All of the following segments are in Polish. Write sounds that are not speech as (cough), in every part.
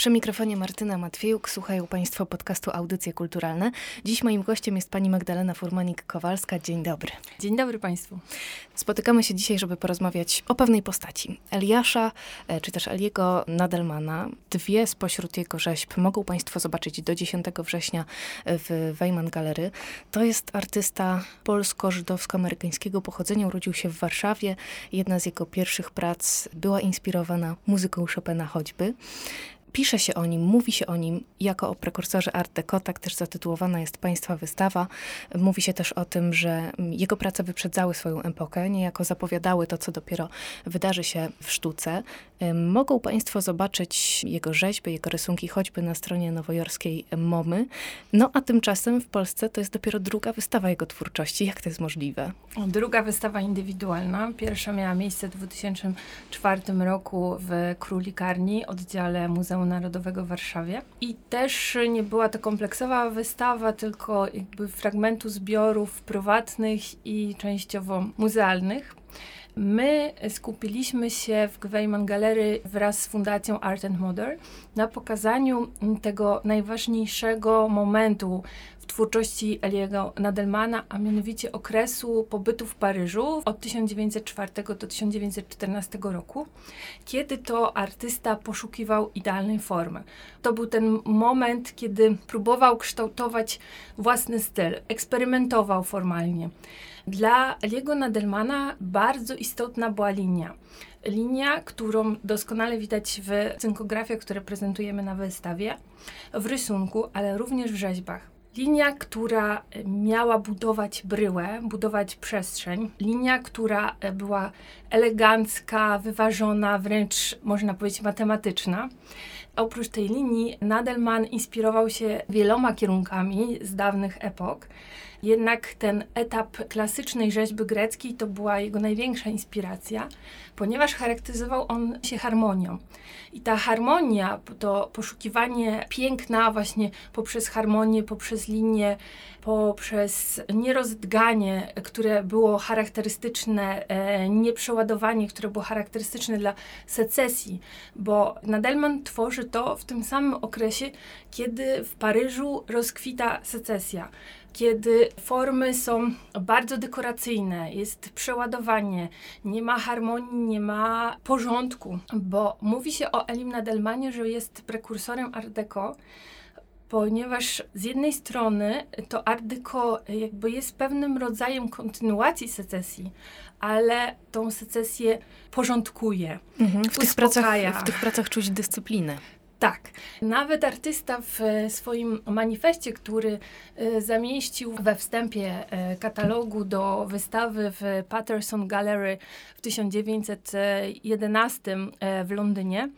Przy mikrofonie Martyna Matwiejuk słuchają Państwo podcastu Audycje Kulturalne. Dziś moim gościem jest pani Magdalena Furmanik-Kowalska. Dzień dobry. Dzień dobry Państwu. Spotykamy się dzisiaj, żeby porozmawiać o pewnej postaci. Eliasza, e, czy też Eliego Nadelmana. Dwie spośród jego rzeźb mogą Państwo zobaczyć do 10 września w Weiman Galery. To jest artysta polsko-żydowsko-amerykańskiego pochodzenia. Urodził się w Warszawie. Jedna z jego pierwszych prac była inspirowana muzyką Chopina choćby pisze się o nim, mówi się o nim jako o prekursorze Art Deco, tak też zatytułowana jest Państwa wystawa. Mówi się też o tym, że jego prace wyprzedzały swoją epokę, niejako zapowiadały to, co dopiero wydarzy się w sztuce. Mogą Państwo zobaczyć jego rzeźby, jego rysunki choćby na stronie nowojorskiej MOMY. No a tymczasem w Polsce to jest dopiero druga wystawa jego twórczości. Jak to jest możliwe? Druga wystawa indywidualna. Pierwsza miała miejsce w 2004 roku w Królikarni, oddziale Muzeum Muzeum Narodowego w Warszawie. I też nie była to kompleksowa wystawa, tylko jakby fragmentu zbiorów prywatnych i częściowo muzealnych. My skupiliśmy się w Gweiman Galery wraz z Fundacją Art and Modern na pokazaniu tego najważniejszego momentu twórczości Eliego Nadelmana, a mianowicie okresu pobytu w Paryżu od 1904 do 1914 roku, kiedy to artysta poszukiwał idealnej formy. To był ten moment, kiedy próbował kształtować własny styl, eksperymentował formalnie. Dla Eliego Nadelmana bardzo istotna była linia. Linia, którą doskonale widać w cynkografiach, które prezentujemy na wystawie, w rysunku, ale również w rzeźbach. Linia, która miała budować bryłę, budować przestrzeń. Linia, która była elegancka, wyważona, wręcz można powiedzieć matematyczna. Oprócz tej linii, Nadelman inspirował się wieloma kierunkami z dawnych epok. Jednak ten etap klasycznej rzeźby greckiej to była jego największa inspiracja, ponieważ charakteryzował on się harmonią. I ta harmonia, to poszukiwanie piękna właśnie poprzez harmonię, poprzez linię, poprzez nierozdganie, które było charakterystyczne, e, nieprzeładowanie, które było charakterystyczne dla secesji, bo Nadelman tworzy to w tym samym okresie, kiedy w Paryżu rozkwita secesja kiedy formy są bardzo dekoracyjne, jest przeładowanie, nie ma harmonii, nie ma porządku, bo mówi się o Elim Nadelmanie, że jest prekursorem Art Deco, ponieważ z jednej strony to Art Deco jakby jest pewnym rodzajem kontynuacji secesji, ale tą secesję porządkuje, mhm. w, tych pracach, w tych pracach czuć dyscyplinę. Tak. Nawet artysta w swoim manifestie, który e, zamieścił we wstępie e, katalogu do wystawy w Patterson Gallery w 1911 e, w Londynie,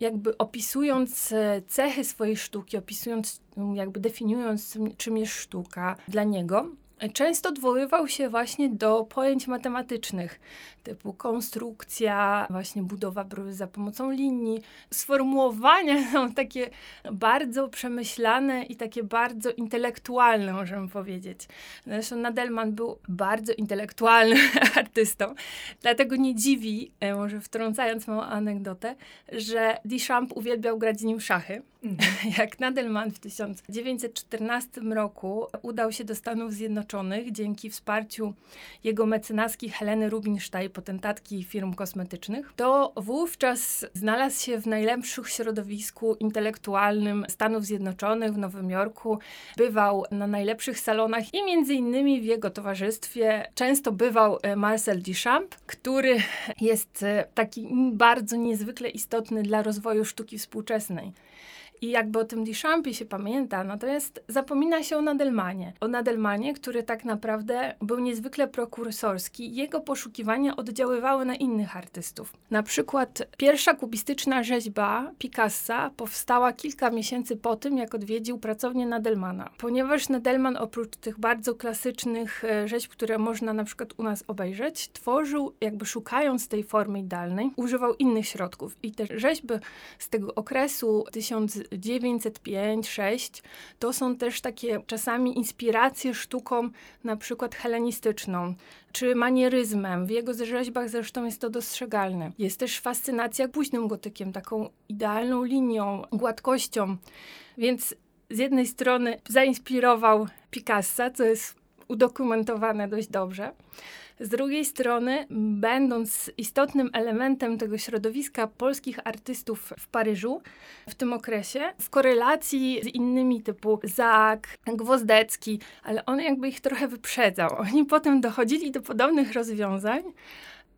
jakby opisując cechy swojej sztuki, opisując, jakby definiując, czym jest sztuka dla niego, często odwoływał się właśnie do pojęć matematycznych, typu konstrukcja, właśnie budowa bryły za pomocą linii. Sformułowania (laughs) są takie bardzo przemyślane i takie bardzo intelektualne, możemy powiedzieć. Zresztą Nadelman był bardzo intelektualnym (laughs) artystą, dlatego nie dziwi, e, może wtrącając małą anegdotę, że Duchamp uwielbiał grać z nim szachy. Mhm. (laughs) Jak Nadelman w 1914 roku udał się do Stanów Zjednoczonych dzięki wsparciu jego mecenaski Heleny Rubinstein, potentatki firm kosmetycznych, to wówczas znalazł się w najlepszym środowisku intelektualnym Stanów Zjednoczonych w Nowym Jorku. Bywał na najlepszych salonach i między innymi w jego towarzystwie często bywał e, Marcel Duchamp, który jest e, taki bardzo niezwykle istotny dla rozwoju sztuki współczesnej. I jakby o tym Duchampie się pamięta, natomiast zapomina się o Nadelmanie. O Nadelmanie, który tak naprawdę był niezwykle prokursorski. Jego poszukiwania oddziaływały na innych artystów. Na przykład pierwsza kubistyczna rzeźba Picassa powstała kilka miesięcy po tym, jak odwiedził pracownię Nadelmana. Ponieważ Nadelman oprócz tych bardzo klasycznych e, rzeźb, które można na przykład u nas obejrzeć, tworzył, jakby szukając tej formy idealnej, używał innych środków. I te rzeźby z tego okresu 1000 1905-6 to są też takie czasami inspiracje sztuką na przykład helenistyczną czy manieryzmem. W jego rzeźbach zresztą jest to dostrzegalne. Jest też fascynacja późnym gotykiem, taką idealną linią, gładkością. Więc z jednej strony zainspirował Picassa, co jest udokumentowane dość dobrze. Z drugiej strony, będąc istotnym elementem tego środowiska polskich artystów w Paryżu w tym okresie, w korelacji z innymi typu Zak, Gwozdecki, ale on jakby ich trochę wyprzedzał. Oni potem dochodzili do podobnych rozwiązań,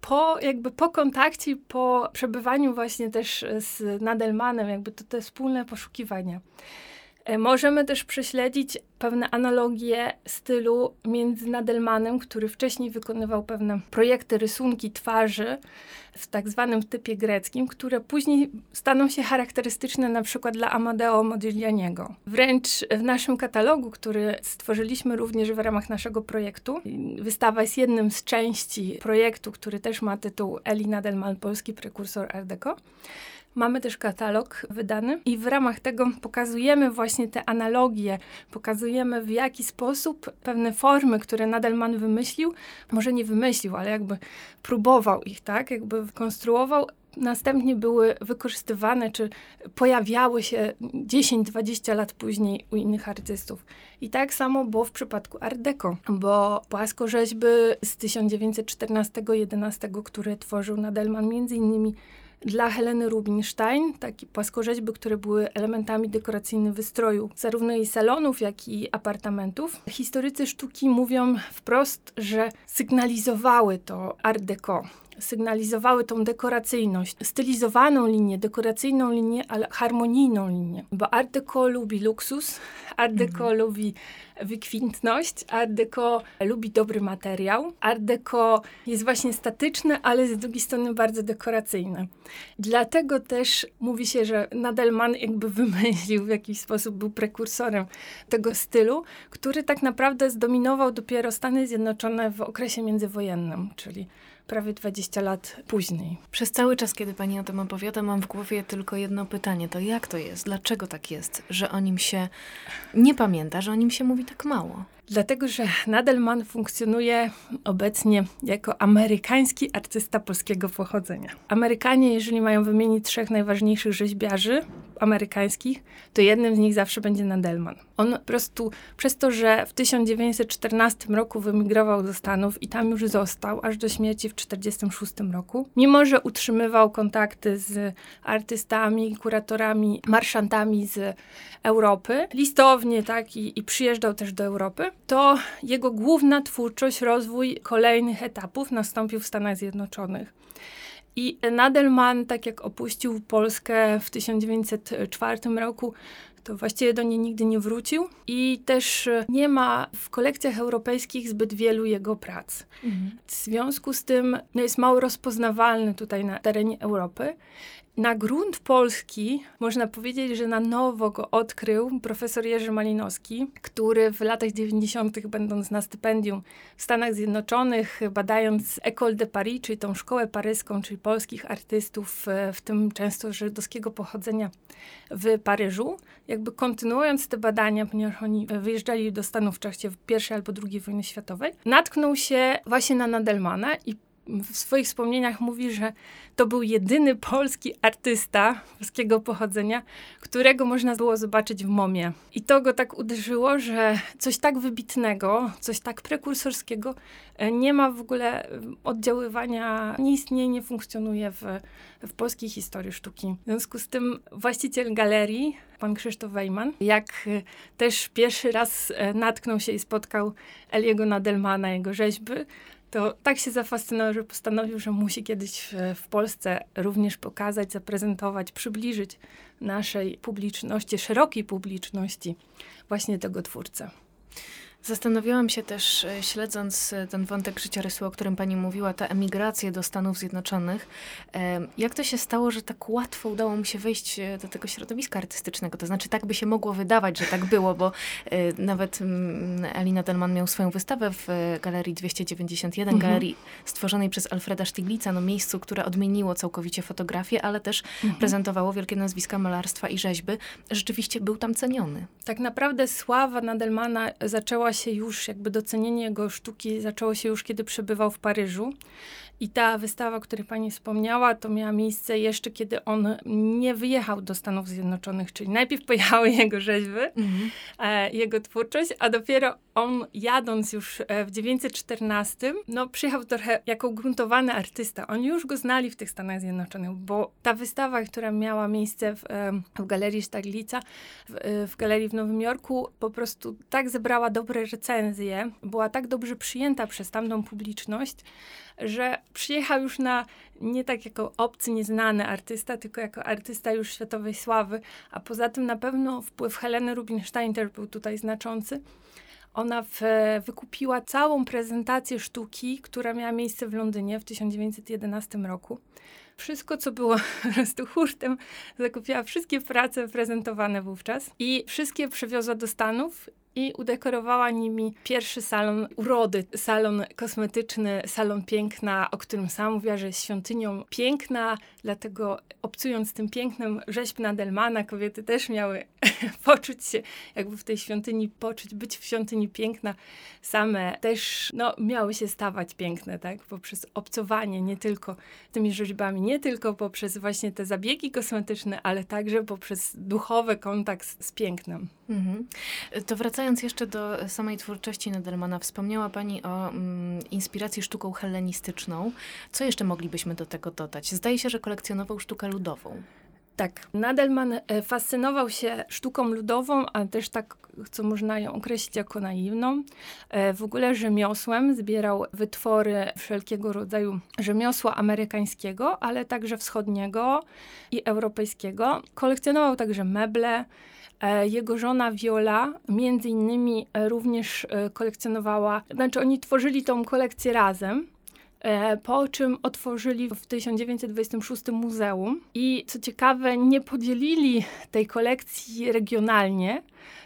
po, jakby po kontakcie, po przebywaniu właśnie też z Nadelmanem, jakby to te wspólne poszukiwania. E, możemy też prześledzić pewne analogie stylu między Nadelmanem, który wcześniej wykonywał pewne projekty, rysunki twarzy w tak zwanym typie greckim, które później staną się charakterystyczne na przykład dla Amadeo Modiglianiego. Wręcz w naszym katalogu, który stworzyliśmy również w ramach naszego projektu, wystawa jest jednym z części projektu, który też ma tytuł Eli Nadelman, polski prekursor Art Deco. Mamy też katalog wydany i w ramach tego pokazujemy właśnie te analogie, pokazujemy w jaki sposób pewne formy, które Nadelman wymyślił, może nie wymyślił, ale jakby próbował ich, tak, jakby konstruował, następnie były wykorzystywane, czy pojawiały się 10-20 lat później u innych artystów. I tak samo było w przypadku Art Deco, bo płaskorzeźby z 1914-11, które tworzył Nadelman między innymi dla Heleny Rubinstein, takie płaskorzeźby, które były elementami dekoracyjnych wystroju zarówno jej salonów, jak i apartamentów. Historycy sztuki mówią wprost, że sygnalizowały to Art Deco sygnalizowały tą dekoracyjność, stylizowaną linię, dekoracyjną linię, ale harmonijną linię. Bo Art Deco lubi luksus, Art Deco mhm. lubi wykwintność, Art Deco lubi dobry materiał. Art Deco jest właśnie statyczne, ale z drugiej strony bardzo dekoracyjne. Dlatego też mówi się, że Nadelman jakby wymyślił w jakiś sposób, był prekursorem tego stylu, który tak naprawdę zdominował dopiero Stany Zjednoczone w okresie międzywojennym, czyli prawie 20 lat później. Przez cały czas, kiedy pani o tym opowiada, mam w głowie tylko jedno pytanie. To jak to jest? Dlaczego tak jest, że o nim się nie pamięta, że o nim się mówi tak mało? Dlatego, że Nadelman funkcjonuje obecnie jako amerykański artysta polskiego pochodzenia. Amerykanie, jeżeli mają wymienić trzech najważniejszych rzeźbiarzy amerykańskich, to jednym z nich zawsze będzie Nadelman. On po prostu przez to, że w 1914 roku wymigrował do Stanów i tam już został, aż do śmierci w 1946 roku, mimo że utrzymywał kontakty z artystami, kuratorami, marszantami z Europy, listownie, tak, i, i przyjeżdżał też do Europy, to jego główna twórczość, rozwój kolejnych etapów nastąpił w Stanach Zjednoczonych. I Nadelman, tak jak opuścił Polskę w 1904 roku, to właściwie do niej nigdy nie wrócił i też nie ma w kolekcjach europejskich zbyt wielu jego prac. Mhm. W związku z tym no jest mało rozpoznawalny tutaj na terenie Europy na grunt polski można powiedzieć, że na nowo go odkrył profesor Jerzy Malinowski, który w latach 90., będąc na stypendium w Stanach Zjednoczonych, badając École de Paris, czyli tą szkołę paryską, czyli polskich artystów, e, w tym często żydowskiego pochodzenia w Paryżu, jakby kontynuując te badania, ponieważ oni wyjeżdżali do Stanów w czasie I albo II wojny światowej, natknął się właśnie na Nadelmana i w swoich wspomnieniach mówi, że to był jedyny polski artysta polskiego pochodzenia, którego można było zobaczyć w momie. I to go tak uderzyło, że coś tak wybitnego, coś tak prekursorskiego e, nie ma w ogóle oddziaływania, nie istnieje, nie funkcjonuje w, w polskiej historii sztuki. W związku z tym właściciel galerii, pan Krzysztof Wejman, jak e, też pierwszy raz e, natknął się i spotkał Eliego Nadelmana, jego rzeźby, to tak się zafascynował, że postanowił, że musi kiedyś w, Polsce również pokazać, zaprezentować, przybliżyć naszej publiczności, szerokiej publiczności właśnie tego twórcę. Zastanawiałam się też, e, śledząc e, ten wątek życiorysu, o którym pani mówiła, ta emigracja do Stanów Zjednoczonych, jak to się stało, że tak łatwo udało mu się wejść e, do tego środowiska artystycznego? To znaczy, tak by się mogło wydawać, że tak było, bo nawet mm, Elina Delman miał swoją wystawę w Galerii 291, mhm. galerii stworzonej przez Alfreda Stiglitza, no miejscu, które odmieniło całkowicie fotografię, ale też mhm. prezentowało wielkie nazwiska malarstwa i rzeźby. Rzeczywiście był tam ceniony. Tak naprawdę sława Nadelmana zaczęła się już, jakby docenienie jego sztuki zaczęło się już, kiedy przebywał w Paryżu. I ta wystawa, o której pani wspomniała, to miała miejsce jeszcze, kiedy on nie wyjechał do Stanów Zjednoczonych, czyli najpierw pojechały (laughs) jego rzeźby, mhm. e, jego twórczość, a dopiero on jadąc już e, w 914, no przyjechał trochę jako ugruntowany artysta. Oni już go znali w tych Stanach Zjednoczonych, bo ta wystawa, która miała miejsce w, e, w Galerii Staglica, w, e, w Galerii w Nowym Jorku, po prostu tak zebrała dobre recenzje, była tak dobrze przyjęta przez tamtą publiczność, że przyjechał już na nie tak jako obcy, nieznany artysta, tylko jako artysta już światowej sławy, a poza tym na pewno wpływ Heleny Rubinstein też był tutaj znaczący. Ona w, wykupiła całą prezentację sztuki, która miała miejsce w Londynie w 1911 roku. Wszystko, co było (laughs) po hurtem, zakupiła wszystkie prace prezentowane wówczas i wszystkie przywiozła do Stanów i udekorowała nimi pierwszy salon urody, salon kosmetyczny, salon piękna, o którym sama mówiła, że jest świątynią piękna, dlatego obcując tym pięknem rzeźb Nadelmana, kobiety też miały (laughs) poczuć się jakby w tej świątyni, poczuć być w świątyni piękna, same też no, miały się stawać piękne, tak, poprzez obcowanie nie tylko tymi rzeźbami, nie tylko poprzez właśnie te zabiegi kosmetyczne, ale także poprzez duchowy kontakt z, z pięknem. Mhm. To wracając jeszcze do samej twórczości Nadelmana, wspomniała Pani o mm, inspiracji sztuką hellenistyczną. Co jeszcze moglibyśmy do tego dodać? Zdaje się, że kolekcjonował sztukę ludową. Tak, Nadelman e, fascynował się sztuką ludową, a też tak, co można ją określić jako naiwną. E, w ogóle rzemiosłem zbierał wytwory wszelkiego rodzaju rzemiosła amerykańskiego, ale także wschodniego i europejskiego. Kolekcjonował także meble, jego żona Viola między innymi e, również e, kolekcjonowała, znaczy oni tworzyli tą kolekcję razem, po czym otworzyli w 1926 muzeum i co ciekawe nie podzielili tej kolekcji regionalnie,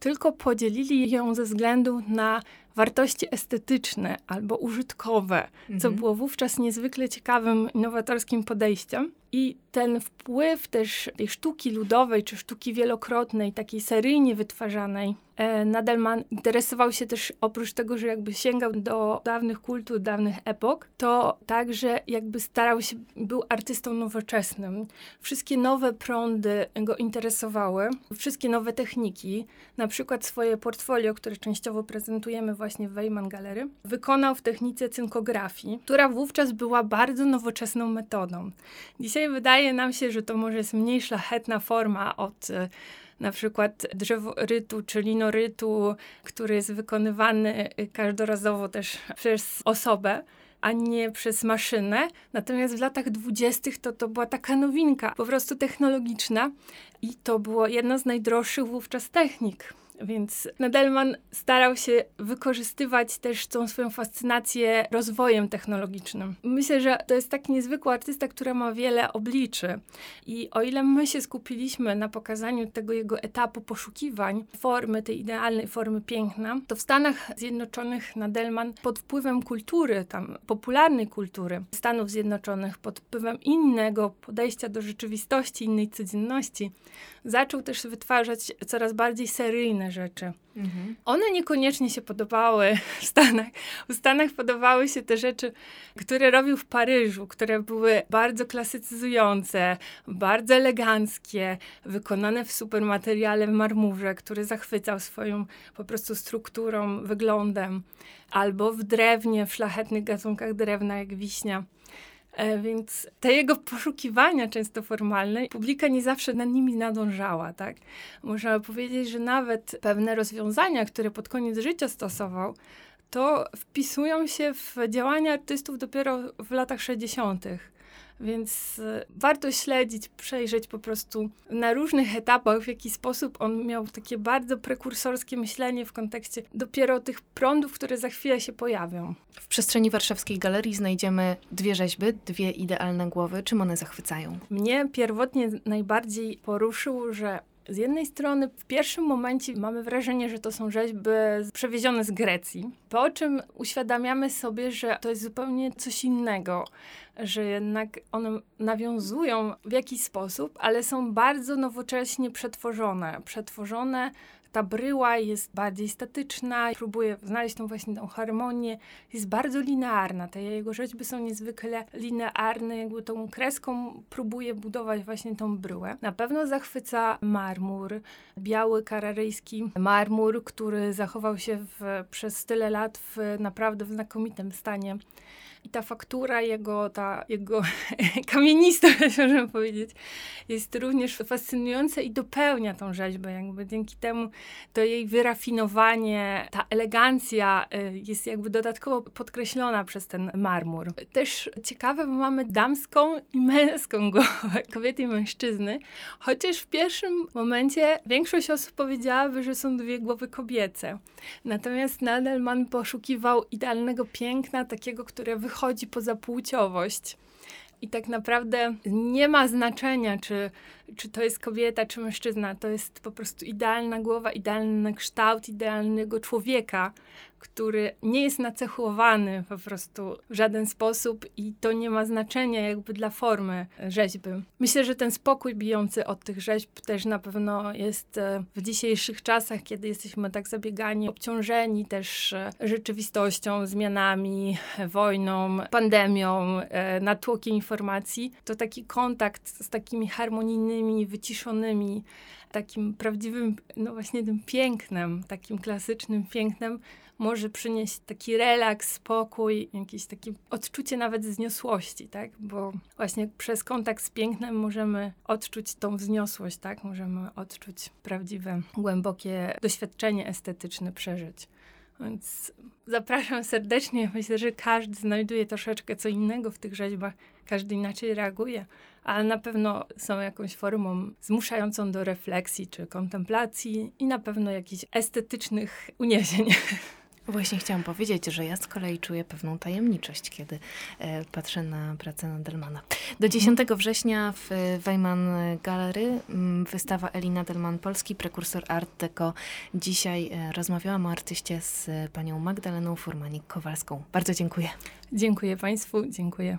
tylko podzielili ją ze względu na wartości estetyczne albo użytkowe, mhm. co było wówczas niezwykle ciekawym, innowatorskim podejściem. I ten wpływ też tej sztuki ludowej, czy sztuki wielokrotnej, takiej seryjnie wytwarzanej, e, Nadelman interesował się też, oprócz tego, że jakby sięgał do dawnych kultur, dawnych epok, to także jakby starał się, był artystą nowoczesnym. Wszystkie nowe prądy go interesowały, wszystkie nowe techniki, na przykład swoje portfolio, które częściowo prezentujemy właśnie w Weyman Galery, wykonał w technice cynkografii, która wówczas była bardzo nowoczesną metodą. Dzisiaj wydaje nam się, że to może jest mniej szlachetna forma od e, na przykład drzeworytu czy linorytu, który jest wykonywany e, każdorazowo też przez osobę a nie przez maszynę. Natomiast w latach dwudziestych to, to była taka nowinka, po prostu technologiczna i to było jedna z najdroższych wówczas technik. Więc Nadelman starał się wykorzystywać też tą swoją fascynację rozwojem technologicznym. Myślę, że to jest taki niezwykły artysta, który ma wiele obliczy. I o ile my się skupiliśmy na pokazaniu tego jego etapu poszukiwań, formy, tej idealnej formy piękna, to w Stanach Zjednoczonych Nadelman pod wpływem kultury, tam popularnej kultury Stanów Zjednoczonych, pod wpływem innego podejścia do rzeczywistości, innej codzienności, zaczął też wytwarzać coraz bardziej seryjne rzeczy. Mhm. One niekoniecznie się podobały w Stanach. W Stanach podobały się te rzeczy, które robił w Paryżu, które były bardzo klasycyzujące, bardzo eleganckie, wykonane w supermateriale w marmurze, który zachwycał swoją po prostu strukturą, wyglądem, albo w drewnie, w szlachetnych gatunkach drewna, jak wiśnia. E, więc te jego poszukiwania, często formalne, publika nie zawsze nad nimi nadążała, tak? Można powiedzieć, że nawet pewne rozwiązania, które pod koniec życia stosował, to wpisują się w działania artystów dopiero w latach 60. Więc y, warto śledzić, przejrzeć po prostu na różnych etapach, w jaki sposób on miał takie bardzo prekursorskie myślenie w kontekście dopiero tych prądów, które za chwilę się pojawią. W przestrzeni warszawskiej galerii znajdziemy dwie rzeźby, dwie idealne głowy. Czym one zachwycają? Mnie pierwotnie najbardziej poruszył, że z jednej strony w pierwszym momencie mamy wrażenie, że to są rzeźby przewiezione z Grecji, po czym uświadamiamy sobie, że to jest zupełnie coś innego, że jednak one nawiązują w jakiś sposób, ale są bardzo nowocześnie przetworzone. Przetworzone ta bryła jest bardziej statyczna, próbuje znaleźć tą właśnie tą harmonię, jest bardzo linearna. Te jego rzeźby są niezwykle linearne, jakby tą kreską próbuje budować właśnie tą bryłę. Na pewno zachwyca marmur, biały kararyjski marmur, który zachował się w, przez tyle lat w naprawdę w znakomitym stanie. I ta faktura jego, ta jego (laughs) kamienistość, (laughs) możemy powiedzieć, jest również fascynująca i dopełnia tą rzeźbę. Jakby dzięki temu to jej wyrafinowanie, ta elegancja y, jest jakby dodatkowo podkreślona przez ten marmur. Też ciekawe, bo mamy damską i męską (laughs) głowę, kobiety i mężczyzny, chociaż w pierwszym momencie większość osób powiedziałaby, że są dwie głowy kobiece. Natomiast Nadelman poszukiwał idealnego piękna, takiego, które wychodzi wychodzi poza płciowość. I tak naprawdę nie ma znaczenia, czy, czy to jest kobieta, czy mężczyzna. To jest po prostu idealna głowa, idealny kształt idealnego człowieka, który nie jest nacechowany po prostu w żaden sposób i to nie ma znaczenia jakby dla formy rzeźby. Myślę, że ten spokój bijący od tych rzeźb też na pewno jest e, w dzisiejszych czasach, kiedy jesteśmy tak zabiegani, obciążeni też e, rzeczywistością, zmianami, wojną, pandemią, e, natłokiem informacji, to taki kontakt z takimi harmonijnymi, wyciszonymi, takim prawdziwym, no właśnie tym pięknem, takim klasycznym pięknem, może przynieść taki relaks, spokój, jakieś takie odczucie nawet wzniosłości, tak? Bo właśnie przez kontakt z pięknem możemy odczuć tą wzniosłość, tak? Możemy odczuć prawdziwe, głębokie doświadczenie estetyczne, przeżyć. Więc zapraszam serdecznie. Myślę, że każdy znajduje troszeczkę co innego w tych rzeźbach, każdy inaczej reaguje, ale na pewno są jakąś formą zmuszającą do refleksji czy kontemplacji i na pewno jakichś estetycznych uniesień. (laughs) Właśnie chciałam powiedzieć, że ja z kolei czuję pewną tajemniczość, kiedy e, patrzę na pracę Nadelmana. Do 10 września w Weiman Gallery mm, wystawa Elina Delman Polski, prekursor Art Deco. Dzisiaj e, rozmawiałam o artyście z panią Magdaleną Furmanik-Kowalską. Bardzo dziękuję. Dziękuję Państwu, dziękuję.